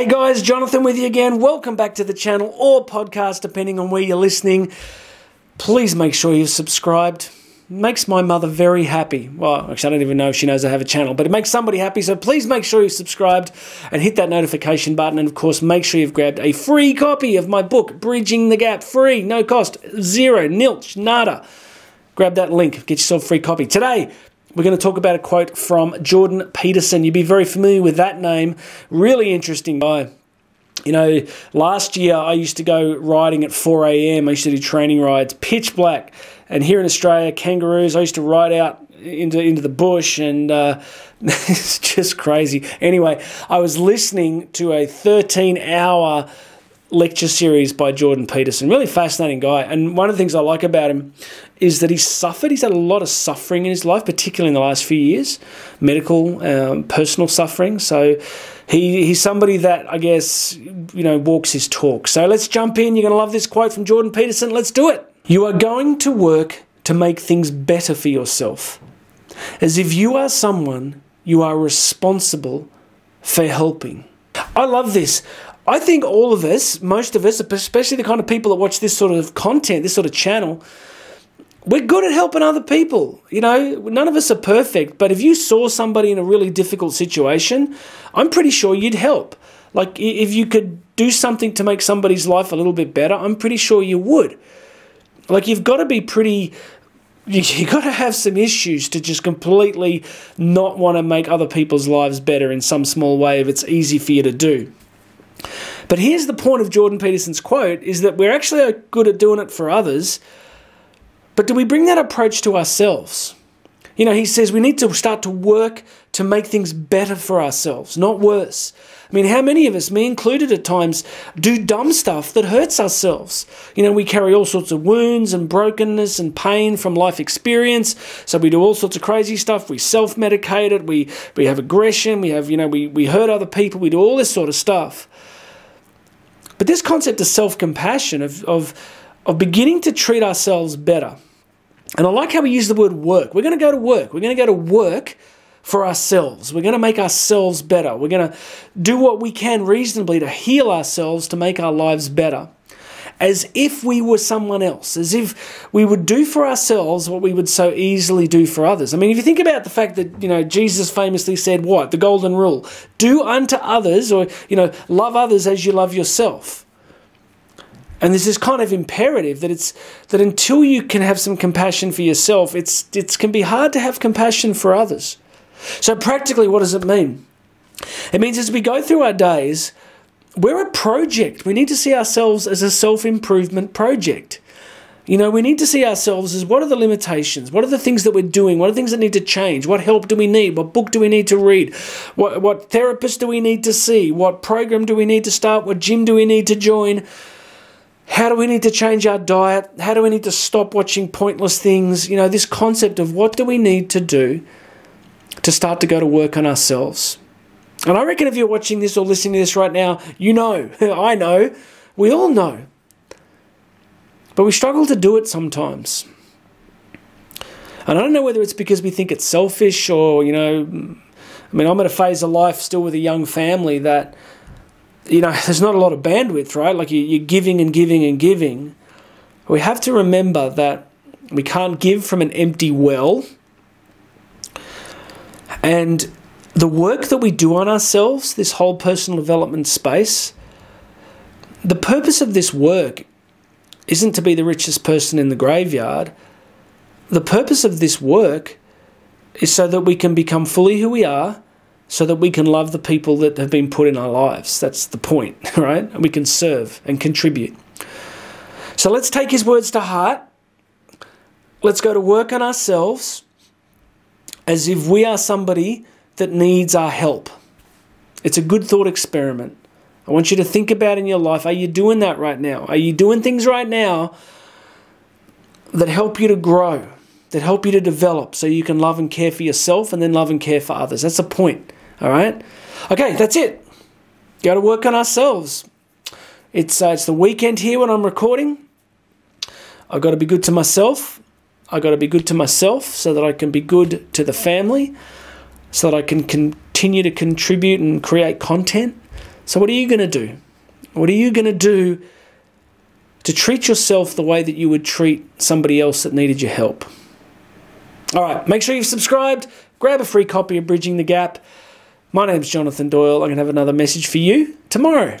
Hey guys, Jonathan with you again. Welcome back to the channel or podcast, depending on where you're listening. Please make sure you've subscribed. Makes my mother very happy. Well, actually, I don't even know if she knows I have a channel, but it makes somebody happy. So please make sure you've subscribed and hit that notification button. And of course, make sure you've grabbed a free copy of my book, Bridging the Gap, free, no cost, zero, nilch, nada. Grab that link, get yourself a free copy. Today, we're going to talk about a quote from Jordan Peterson. You'd be very familiar with that name. Really interesting guy. You know, last year I used to go riding at 4 a.m. I used to do training rides, pitch black. And here in Australia, kangaroos, I used to ride out into, into the bush and uh, it's just crazy. Anyway, I was listening to a 13 hour lecture series by Jordan Peterson. Really fascinating guy. And one of the things I like about him is that he's suffered. He's had a lot of suffering in his life, particularly in the last few years, medical, um, personal suffering. So he, he's somebody that I guess you know walks his talk. So let's jump in. You're going to love this quote from Jordan Peterson. Let's do it. You are going to work to make things better for yourself, as if you are someone you are responsible for helping. I love this. I think all of us, most of us, especially the kind of people that watch this sort of content, this sort of channel, we're good at helping other people. You know, none of us are perfect, but if you saw somebody in a really difficult situation, I'm pretty sure you'd help. Like if you could do something to make somebody's life a little bit better, I'm pretty sure you would. Like you've got to be pretty you've got to have some issues to just completely not want to make other people's lives better in some small way if it's easy for you to do. But here's the point of Jordan Peterson's quote is that we're actually uh, good at doing it for others, but do we bring that approach to ourselves? You know, he says we need to start to work to make things better for ourselves, not worse. I mean, how many of us, me included at times, do dumb stuff that hurts ourselves? You know, we carry all sorts of wounds and brokenness and pain from life experience. So we do all sorts of crazy stuff. We self medicate it. We, we have aggression. We have, you know, we, we hurt other people. We do all this sort of stuff. But this concept of self compassion, of, of, of beginning to treat ourselves better, and I like how we use the word work. We're going to go to work. We're going to go to work for ourselves. We're going to make ourselves better. We're going to do what we can reasonably to heal ourselves to make our lives better as if we were someone else, as if we would do for ourselves what we would so easily do for others. I mean, if you think about the fact that, you know, Jesus famously said what? The golden rule do unto others, or, you know, love others as you love yourself. And there's this kind of imperative that it's that until you can have some compassion for yourself, it's it can be hard to have compassion for others. So practically, what does it mean? It means as we go through our days, we're a project. We need to see ourselves as a self improvement project. You know, we need to see ourselves as what are the limitations? What are the things that we're doing? What are things that need to change? What help do we need? What book do we need to read? What, what therapist do we need to see? What program do we need to start? What gym do we need to join? How do we need to change our diet? How do we need to stop watching pointless things? You know, this concept of what do we need to do to start to go to work on ourselves. And I reckon if you're watching this or listening to this right now, you know, I know, we all know. But we struggle to do it sometimes. And I don't know whether it's because we think it's selfish or, you know, I mean, I'm at a phase of life still with a young family that, you know, there's not a lot of bandwidth, right? Like you're giving and giving and giving. We have to remember that we can't give from an empty well. And the work that we do on ourselves, this whole personal development space, the purpose of this work isn't to be the richest person in the graveyard. The purpose of this work is so that we can become fully who we are, so that we can love the people that have been put in our lives. That's the point, right? And we can serve and contribute. So let's take his words to heart. Let's go to work on ourselves as if we are somebody that needs our help. It's a good thought experiment. I want you to think about in your life are you doing that right now? Are you doing things right now that help you to grow, that help you to develop so you can love and care for yourself and then love and care for others? That's the point. All right? Okay, that's it. Got to work on ourselves. It's, uh, it's the weekend here when I'm recording. I've got to be good to myself. I've got to be good to myself so that I can be good to the family so that I can continue to contribute and create content So, what are you going to do? What are you going to do to treat yourself the way that you would treat somebody else that needed your help? All right, make sure you've subscribed. Grab a free copy of Bridging the Gap. My name's Jonathan Doyle. I'm going to have another message for you tomorrow.